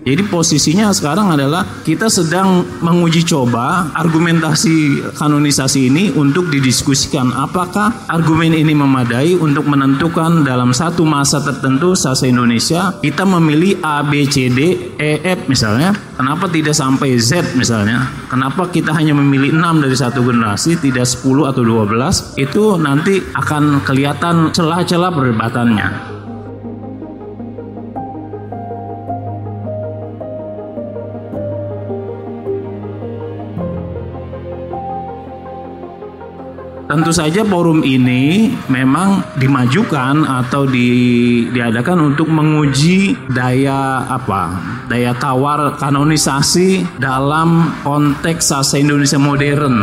Jadi posisinya sekarang adalah kita sedang menguji coba argumentasi kanonisasi ini untuk didiskusikan apakah argumen ini memadai untuk menentukan dalam satu masa tertentu sasa Indonesia kita memilih A, B, C, D, E, F misalnya. Kenapa tidak sampai Z misalnya? Kenapa kita hanya memilih 6 dari satu generasi tidak 10 atau 12? Itu nanti akan kelihatan celah-celah perdebatannya. Tentu saja forum ini memang dimajukan atau di, diadakan untuk menguji daya apa? Daya tawar kanonisasi dalam konteks sasa Indonesia modern.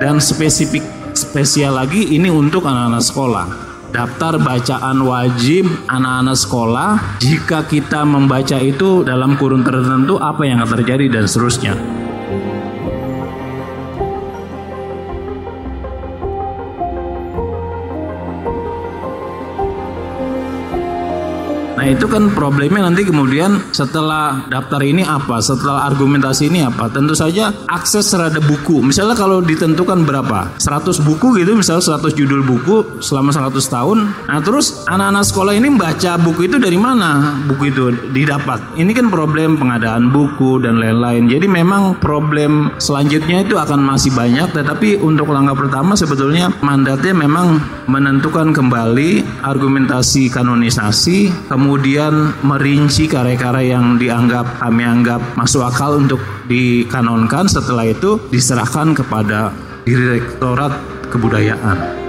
Dan spesifik spesial lagi ini untuk anak-anak sekolah daftar bacaan wajib anak-anak sekolah jika kita membaca itu dalam kurun tertentu apa yang terjadi dan seterusnya. Nah itu kan problemnya nanti kemudian setelah daftar ini apa, setelah argumentasi ini apa. Tentu saja akses terhadap buku. Misalnya kalau ditentukan berapa, 100 buku gitu, misalnya 100 judul buku selama 100 tahun. Nah terus anak-anak sekolah ini baca buku itu dari mana buku itu didapat. Ini kan problem pengadaan buku dan lain-lain. Jadi memang problem selanjutnya itu akan masih banyak. Tetapi untuk langkah pertama sebetulnya mandatnya memang menentukan kembali argumentasi kanonisasi, kemudian kemudian merinci karya-karya yang dianggap kami anggap masuk akal untuk dikanonkan setelah itu diserahkan kepada Direktorat Kebudayaan.